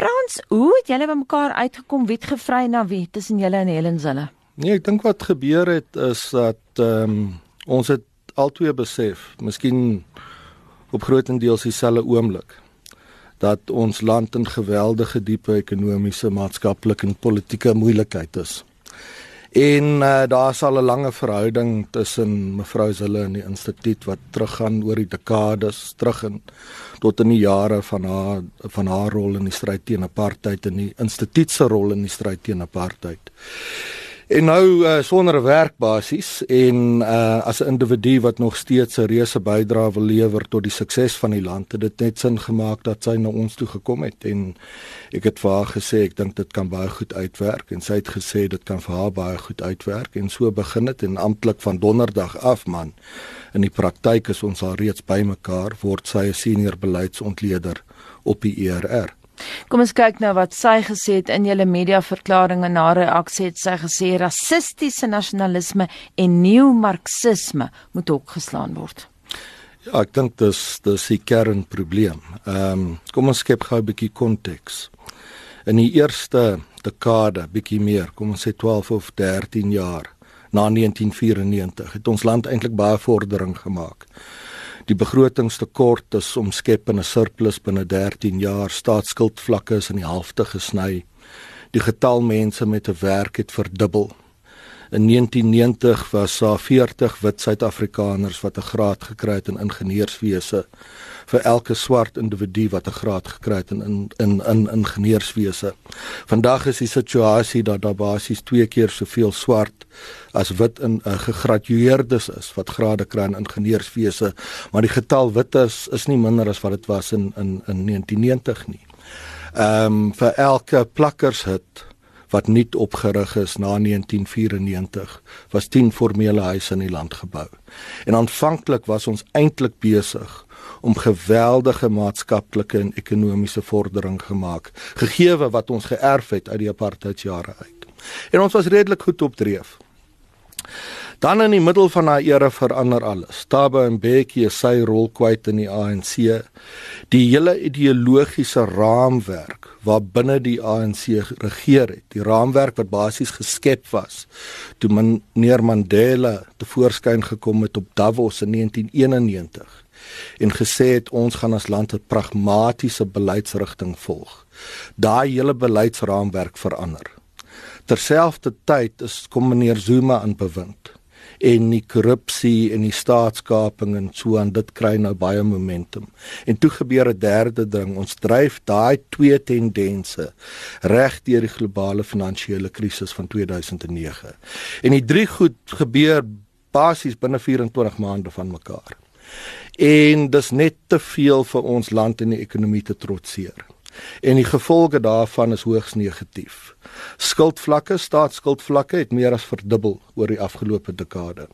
Frans, hoe het julle by mekaar uitgekom wie het gevry na wie tussen julle en Helen Zille? Nee, ek dink wat gebeur het is dat ehm um, ons het altyd besef, miskien op grootendeels dieselfde oomblik dat ons land in geweldige diepe ekonomiese, maatskaplike en politieke moeilikheid is. En uh, daar is al 'n lange verhouding tussen mevrou Zille en die instituut wat teruggaan oor die dekades, terug in tot in die jare van haar van haar rol in die stryd teen apartheid en die instituut se rol in die stryd teen apartheid. En nou uh, sonder 'n werkbasis en uh, as 'n individu wat nog steeds 'n reuse bydrae wil lewer tot die sukses van die land, het dit net sin gemaak dat sy na ons toe gekom het en ek het vir haar gesê ek dink dit kan baie goed uitwerk en sy het gesê dit kan vir haar baie goed uitwerk en so begin dit en amptelik van donderdag af man in die praktyk is ons al reeds bymekaar word sy 'n senior beleidsontleder op die ERR. Kom ons kyk nou wat sy gesê het in julle mediaverklaring en haar reaksie het sy gesê rassistiese nasionalisme en nuwe-marxisme moet opgeslaan word. Ja, ek dink dis dis die kernprobleem. Ehm um, kom ons skep gou 'n bietjie konteks. In die eerste dekade, bietjie meer, kom ons sê 12 of 13 jaar na 1994 het ons land eintlik baie vordering gemaak. Die begrotingstekort is omskep in 'n surplus binne 13 jaar. Staatsskuldvlakke is in die helfte gesny. Die getal mense met 'n werk het verdubbel. In 1990 was daar 40 wit Suid-Afrikaners wat 'n graad gekry het in ingenieurswese vir elke swart individu wat 'n graad gekry het in in in, in ingenieurswese. Vandag is die situasie dat daar basies twee keer soveel swart as wit in uh, gegradueerdes is wat grade kry in ingenieurswese, maar die getal wites is nie minder as wat dit was in in in 1990 nie. Ehm um, vir elke plakkershut wat nuut opgerig is na 1994 was 10 formele huise in die land gebou. En aanvanklik was ons eintlik besig om geweldige maatskaplike en ekonomiese vordering gemaak, gegee wat ons geërf het uit die apartheidsjare uit. En ons was redelik goed op dreef. Dan in die middel van haar era verander alles. Taba en Bekkie sy rol kwyt in die ANC. Die hele ideologiese raamwerk waar binne die ANC regeer het, die raamwerk wat basies geskep was toe meneer Mandela te voorskyn gekom het op Davos in 1991 en gesê het ons gaan as land 'n pragmatiese beleidsrigting volg. Daai hele beleidsraamwerk verander. Terselfdertyd is kom meneer Zuma aan bewind en die korrupsie en die staatskaping en so aan dit kry nou baie momentum. En toe gebeur 'n derde ding, ons dryf daai twee tendense reg deur die globale finansiële krisis van 2009. En die drie goed gebeur basies binne 24 maande van mekaar en dis net te veel vir ons land en die ekonomie te trotseer. En die gevolge daarvan is hoogs negatief. Skuldvlakke, staatsskuldvlakke het meer as verdubbel oor die afgelope dekade.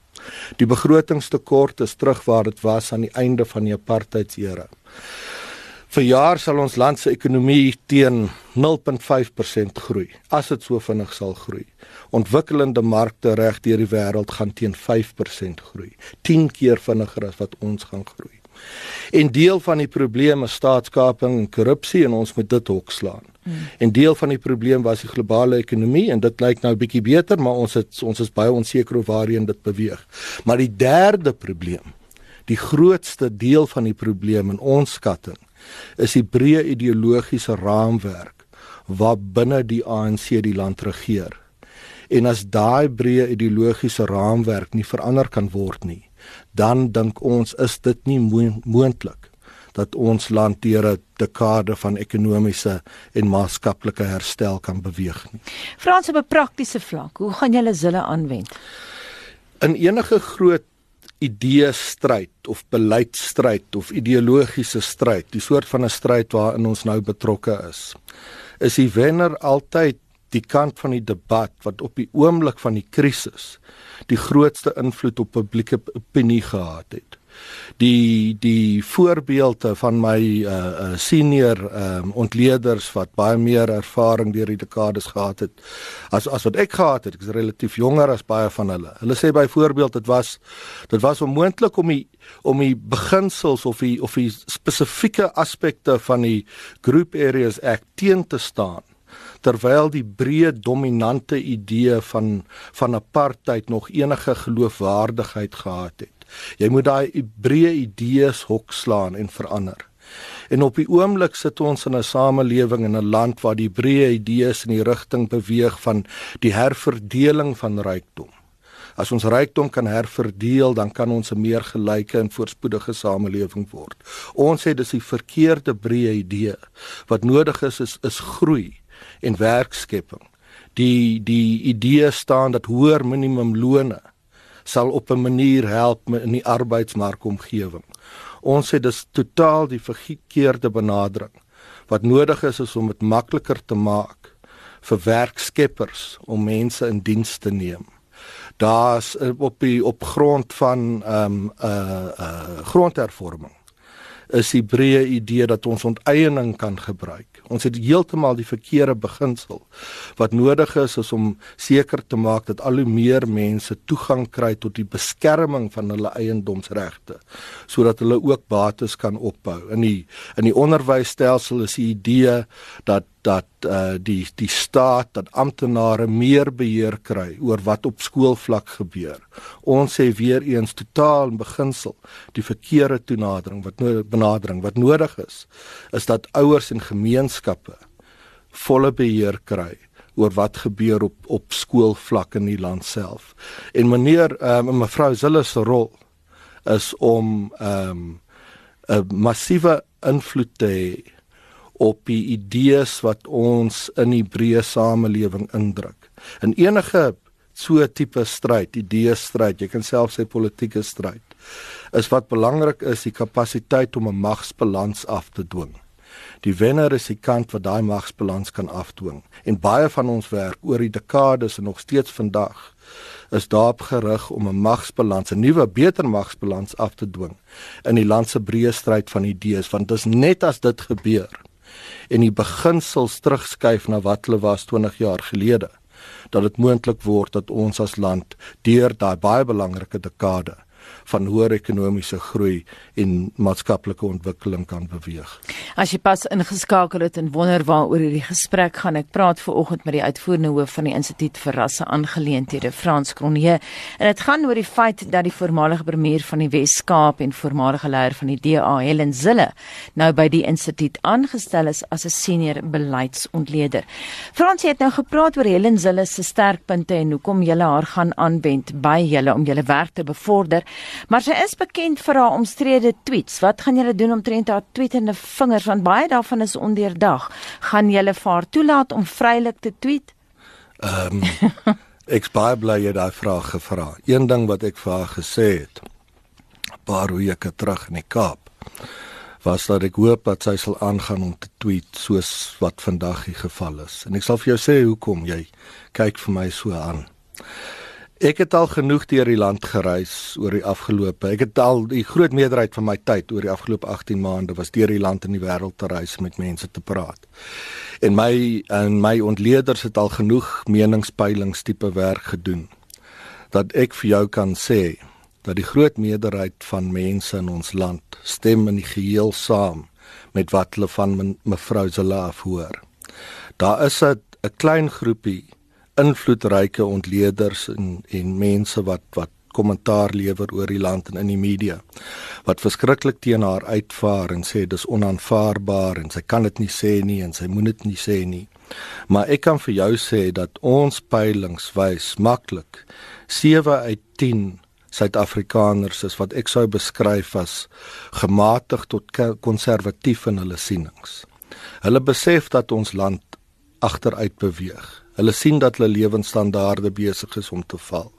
Die begrotingstekort is terug waar dit was aan die einde van die apartheidsera. Vir jaar sal ons land se ekonomie teen 0.5% groei, as dit so vinnig sal groei. Ontwikkelende markte reg deur die wêreld gaan teen 5% groei, 10 keer vinniger as wat ons gaan groei. En deel van die probleem is staatskaping en korrupsie en ons moet dit hokslaan. Hmm. En deel van die probleem was die globale ekonomie en dit lyk nou bietjie beter, maar ons het ons is baie onseker oor waarheen dit beweeg. Maar die derde probleem, die grootste deel van die probleem in ons skatting is die breë ideologiese raamwerk wat binne die ANC die land regeer. En as daai breë ideologiese raamwerk nie verander kan word nie, dan dink ons is dit nie moontlik dat ons land deur 'n dekade van ekonomiese en maatskaplike herstel kan beweeg nie. Frans op 'n praktiese vlak, hoe gaan julle hulle aanwend? In enige groot idee stryd of beleidsstryd of ideologiese stryd, die soort van 'n stryd waarin ons nou betrokke is. Is die wenner altyd die kant van die debat wat op die oomblik van die krisis die grootste invloed op publieke opinie gehad het. die die voorbeelde van my uh, uh senior um ontleeders wat baie meer ervaring deur die dekades gehad het as as wat ek gehad het. Ek is relatief jonger as baie van hulle. Hulle sê byvoorbeeld dit was dit was onmoontlik om die om die beginsels of die of die spesifieke aspekte van die Group Areas Act teen te staan terwyl die breë dominante idee van van apartheid nog enige geloofwaardigheid gehad het. Jy moet daai breë idees hokslaan en verander. En op die oomblik sit ons in 'n samelewing in 'n land waar die breë idees in die rigting beweeg van die herverdeling van rykdom. As ons rykdom kan herverdeel, dan kan ons 'n meer gelyke en voorspoedige samelewing word. Ons sê dis die verkeerde breë idee. Wat nodig is is is groei en werkskepping. Die die idee staan dat hoër minimumlone sal op 'n manier help in die arbeidsmarkomgewing. Ons sê dis totaal die verkeerde benadering. Wat nodig is is om dit makliker te maak vir werkskeppers om mense in diens te neem. Daar's eh, op die op grond van ehm um, 'n uh, uh, grondhervorming is die breë idee dat ons onteiening kan gebruik Ons het heeltemal die verkeerde beginsel. Wat nodig is is om seker te maak dat al hoe meer mense toegang kry tot die beskerming van hulle eiendomsregte sodat hulle ook bates kan opbou. In die in die onderwysstelsel is die idee dat dat uh die die staat dat amptenare meer beheer kry oor wat op skoolvlak gebeur. Ons sê weer eens totaal in beginsel die verkeerde toenadering wat nou benadering wat nodig is is dat ouers en gemeenskappe volle beheer kry oor wat gebeur op op skoolvlak in die land self. En meneer um, mevrou Zille se rol is om ehm um, 'n massiewe invloed te hê op die idees wat ons in die breë samelewing indruk. In enige so tipe stryd, idee stryd, jy kan self sê politieke stryd, is wat belangrik is die kapasiteit om 'n magsbalans af te dwing. Die wenner is die kant wat daai magsbalans kan afdwing. En baie van ons werk oor die dekades en nog steeds vandag is daarop gerig om 'n magsbalans, 'n nuwe beter magsbalans af te dwing in die land se breë stryd van idees, want dit is net as dit gebeur en die beginsels terugskuif na wat hulle was 20 jaar gelede dat dit moontlik word dat ons as land deur daai baie belangrike dekade van hoër ekonomiese groei en maatskaplike ontwikkeling kan beweeg. As jy pas ingeskakel het en wonder waaroor hierdie gesprek gaan, ek praat ver oggend met die uitvoerende hoof van die Instituut vir Rasse Aangeleenthede, Frans Cronje, en dit gaan oor die feit dat die voormalige premier van die Wes-Kaap en voormalige leier van die DA, Helen Zille, nou by die instituut aangestel is as 'n senior beleidsontleder. Frans het nou gepraat oor Helen Zille se sterkpunte en hoekom jy haar gaan aanwend by julle om julle werk te bevorder. Maar sy is bekend vir haar omstrede tweets. Wat gaan julle doen om trend haar tweetende vingers want baie daarvan is ondeurdag. Gaan julle vir haar toelaat om vrylik te tweet? Ehm um, ek baie bly jy daai vraag gevra. Een ding wat ek vir haar gesê het 'n paar weke terug in die Kaap was dat ek hoop dat sy sal aangaan om te tweet soos wat vandag die geval is. En ek sal vir jou sê hoekom jy kyk vir my so aan. Ek het al genoeg deur die land gereis oor die afgelope. Ek het al die groot meerderheid van my tyd oor die afgelope 18 maande was deur die land en die wêreld te reis met mense te praat. En my en my ontleeders het al genoeg meningspeilings tipe werk gedoen dat ek vir jou kan sê dat die groot meerderheid van mense in ons land stem in die geheel saam met wat hulle van mevrou Zala hoor. Daar is 'n klein groepie invloedryke ontleeders en en mense wat wat kommentaar lewer oor die land en in die media wat verskriklik teen haar uitvaar en sê dis onaanvaarbaar en sy kan dit nie sê nie en sy moet dit nie sê nie. Maar ek kan vir jou sê dat ons peilings wys maklik 7 uit 10 Suid-Afrikaners is wat ek sou beskryf as gematig tot konservatief in hulle sienings. Hulle besef dat ons land agteruit beweeg Hulle sien dat hulle lewensstandaarde besig is om te val.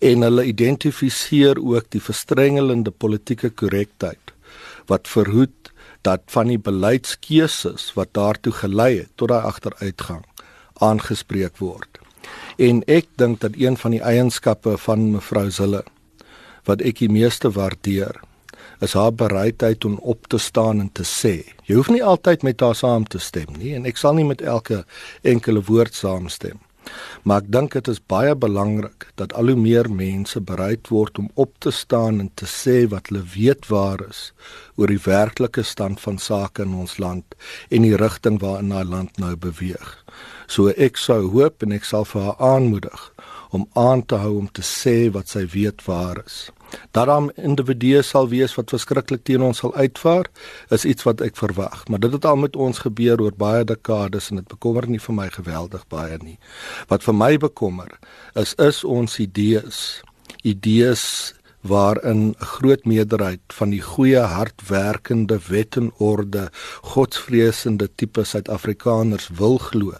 En hulle identifiseer ook die verstrengelende politieke korrektheid wat verhoed dat van die beleidskeuses wat daartoe gelei het tot daai agteruitgang aangespreek word. En ek dink dat een van die eienskappe van mevrou Zille wat ek die meeste waardeer is haar bereidheid om op te staan en te sê. Jy hoef nie altyd met haar saam te stem nie en ek sal nie met elke enkele woord saamstem. Maar ek dink dit is baie belangrik dat al hoe meer mense bereid word om op te staan en te sê wat hulle weet waar is oor die werklike stand van sake in ons land en die rigting waarin daai land nou beweeg. So ek sou hoop en ek sal vir haar aanmoedig om aan te hou om te sê wat sy weet waar is dat daar individue sal wees wat verskriklik teen ons sal uitvaar is iets wat ek verwag. Maar dit het al met ons gebeur oor baie dekades en dit bekommer nie vir my geweldig baie nie. Wat vir my bekommer is is ons idees. Idees waarin 'n groot meerderheid van die goeie hardwerkende wet en orde godsvreesende tipe Suid-Afrikaners wil glo.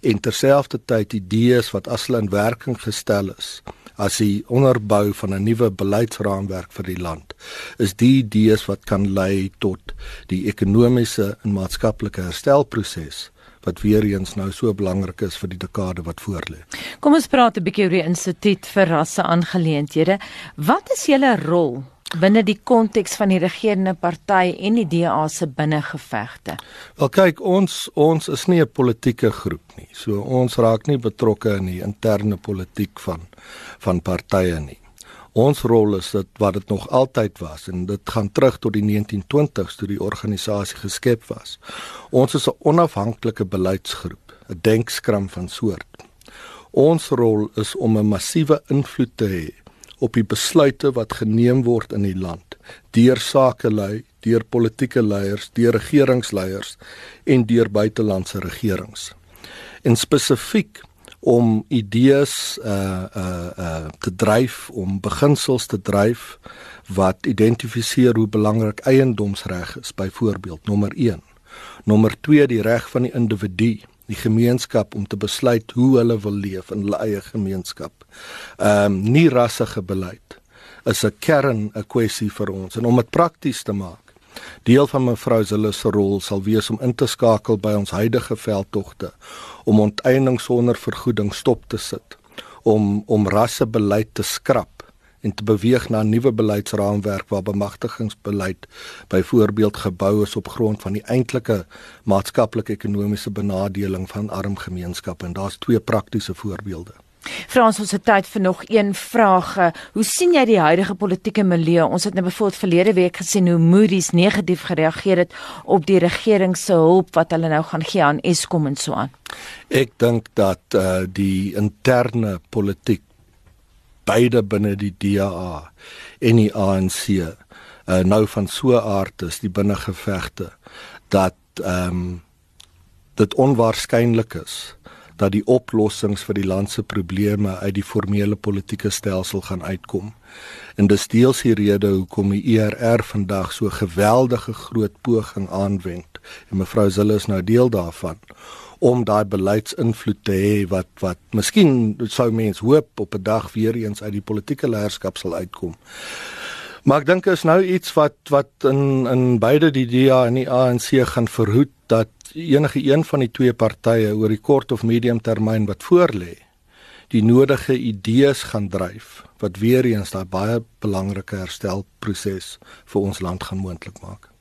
En terselfdertyd idees wat as hulle in werking gestel is as die onderbou van 'n nuwe beleidsraamwerk vir die land is die idees wat kan lei tot die ekonomiese en maatskaplike herstelproses wat weer eens nou so belangrik is vir die dekade wat voorlê. Kom ons praat 'n bietjie oor die instituut vir rasse aangeleenthede. Wat is julle rol binne die konteks van die regerende party en die DA se binnengevegte. Wel kyk, ons ons is nie 'n politieke groep nie. So ons raak nie betrokke in die interne politiek van van partye nie. Ons rol is dit wat dit nog altyd was en dit gaan terug tot die 1920s toe die organisasie geskep was. Ons is 'n onafhanklike beleidsgroep, 'n denkskram van soort. Ons rol is om 'n massiewe invloed te hê op die besluite wat geneem word in die land deur sakelei, deur politieke leiers, deur regeringsleiers en deur buitelandse regerings. En spesifiek om idees uh uh uh te dryf om beginsels te dryf wat identifiseer hoe belangrik eiendomsreg is byvoorbeeld nommer 1 nommer 2 die reg van die individu die gemeenskap om te besluit hoe hulle wil leef in hulle eie gemeenskap. Ehm um, nie rassige beleid is 'n kern 'n kwessie vir ons en om dit prakties te maak. Deel van mevrou Zille se rol sal wees om in te skakel by ons huidige veldtogte om onteiening sonder vergoeding stop te sit, om om rassebeleid te skrap en te beweeg na 'n nuwe beleidsraamwerk waar bemagtigingsbeleid byvoorbeeld gebou is op grond van die eintlike maatskaplike ekonomiese benadeling van arm gemeenskappe en daar's twee praktiese voorbeelde. Frans, ons het tyd vir nog een vraag. Hoe sien jy die huidige politieke milieu? Ons het nou bijvoorbeeld verlede week gesien hoe Moody's negatief gereageer het op die regering se hulp wat hulle nou gaan gee aan Eskom en so aan. Ek dink dat uh, die interne politiek beide binne die DA en die ANC uh, nou van so aard is die binnengevegte dat ehm um, dit onwaarskynlik is dat die oplossings vir die land se probleme uit die formele politieke stelsel gaan uitkom. En dis deels die rede hoekom die ERR vandag so geweldige groot poging aanwend en mevrou Zille is nou deel daarvan om daai beleidsinvloed te hê wat wat miskien sou mens hoop op 'n dag weer eens uit die politieke leierskap sal uitkom. Maar ek dink is nou iets wat wat in in beide die DA en die ANC gaan verhoed dat enige een van die twee partye oor die kort of medium termyn wat voorlê die nodige idees gaan dryf wat weer eens daai baie belangrike herstelproses vir ons land gaan moontlik maak.